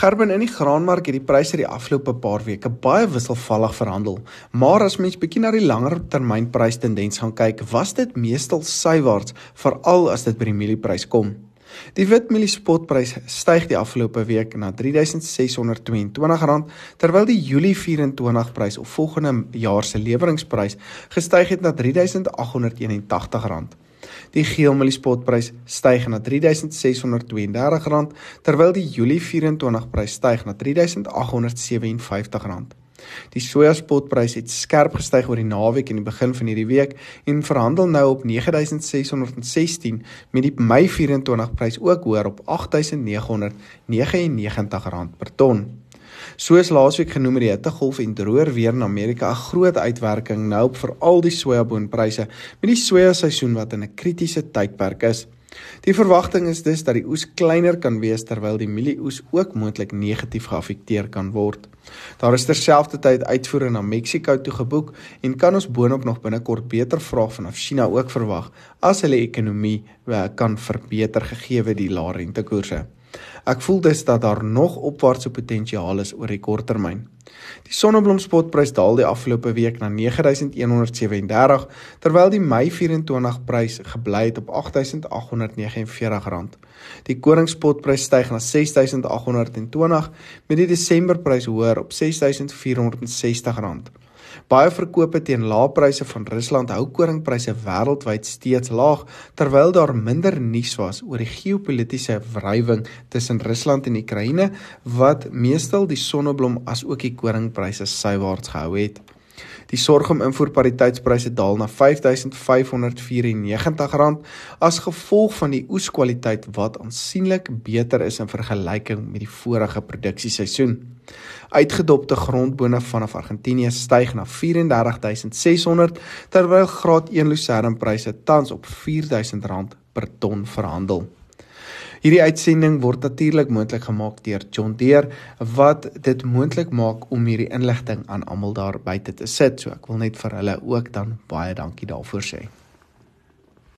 Gerben in die graanmark het die pryse die afgelope paar weke baie wisselvallig verhandel, maar as mens bietjie na die langer termyn prystendens gaan kyk, was dit meestal sywaarts, veral as dit by die mielieprys kom. Die witmielie spotprys styg die afgelope week na R3622 terwyl die Julie 24 prys of volgende jaar se leweringsprys gestyg het na R3881. Die geelmielie spotprys styg na R3632 terwyl die Julie 24 prys styg na R3857. Die sojaspotprys het skerp gestyg oor die naweek en die begin van hierdie week en verhandel nou op 9616 met die Mei 24 prys ook hoër op R8999 per ton. Soos laasweek genoem het die hittegolf en droër weer in Amerika 'n groot uitwerking nou op veral die sojaboonpryse met die soja seisoen wat in 'n kritiese tydperk is. Die verwagting is dus dat die oes kleiner kan wees terwyl die mielieoes ook moontlik negatief geaffekteer kan word. Daar is terselfdertyd uitvoere na Mexiko toe geboek en kan ons boonop nog binnekort beter vraag vanaf China ook verwag as hulle ekonomie eh, kan verbeter gegee die lae rentekoerse. Ek voel dus dat daar nog opwaartse potensiaal is oor die korttermyn. Die sonneblomspotprys daal die afgelope week na 9137 terwyl die Mei 24 prys gebly het op R8849. Die koringspotprys styg na R6820 met die Desemberprys hoër op R6460. Baie verkope teen lae pryse van Rusland hou koringpryse wêreldwyd steeds laag terwyl daar minder nuus was oor die geopolitiese wrywing tussen Rusland en Oekraïne wat meestal die sonneblom as ook die koringpryse sywaarts gehou het. Die sorghum invoerpariteitspryse daal na R5594 as gevolg van die oeskwaliteit wat aansienlik beter is in vergelyking met die vorige produksieseisoen. Uitgedopte grondbone vanaf Argentinië styg na R34600 terwyl graad 1 lucerne pryse tans op R4000 per ton verhandel. Hierdie uitsending word natuurlik moontlik gemaak deur John Deere wat dit moontlik maak om hierdie inligting aan almal daar buite te sit. So ek wil net vir hulle ook dan baie dankie daarvoor sê.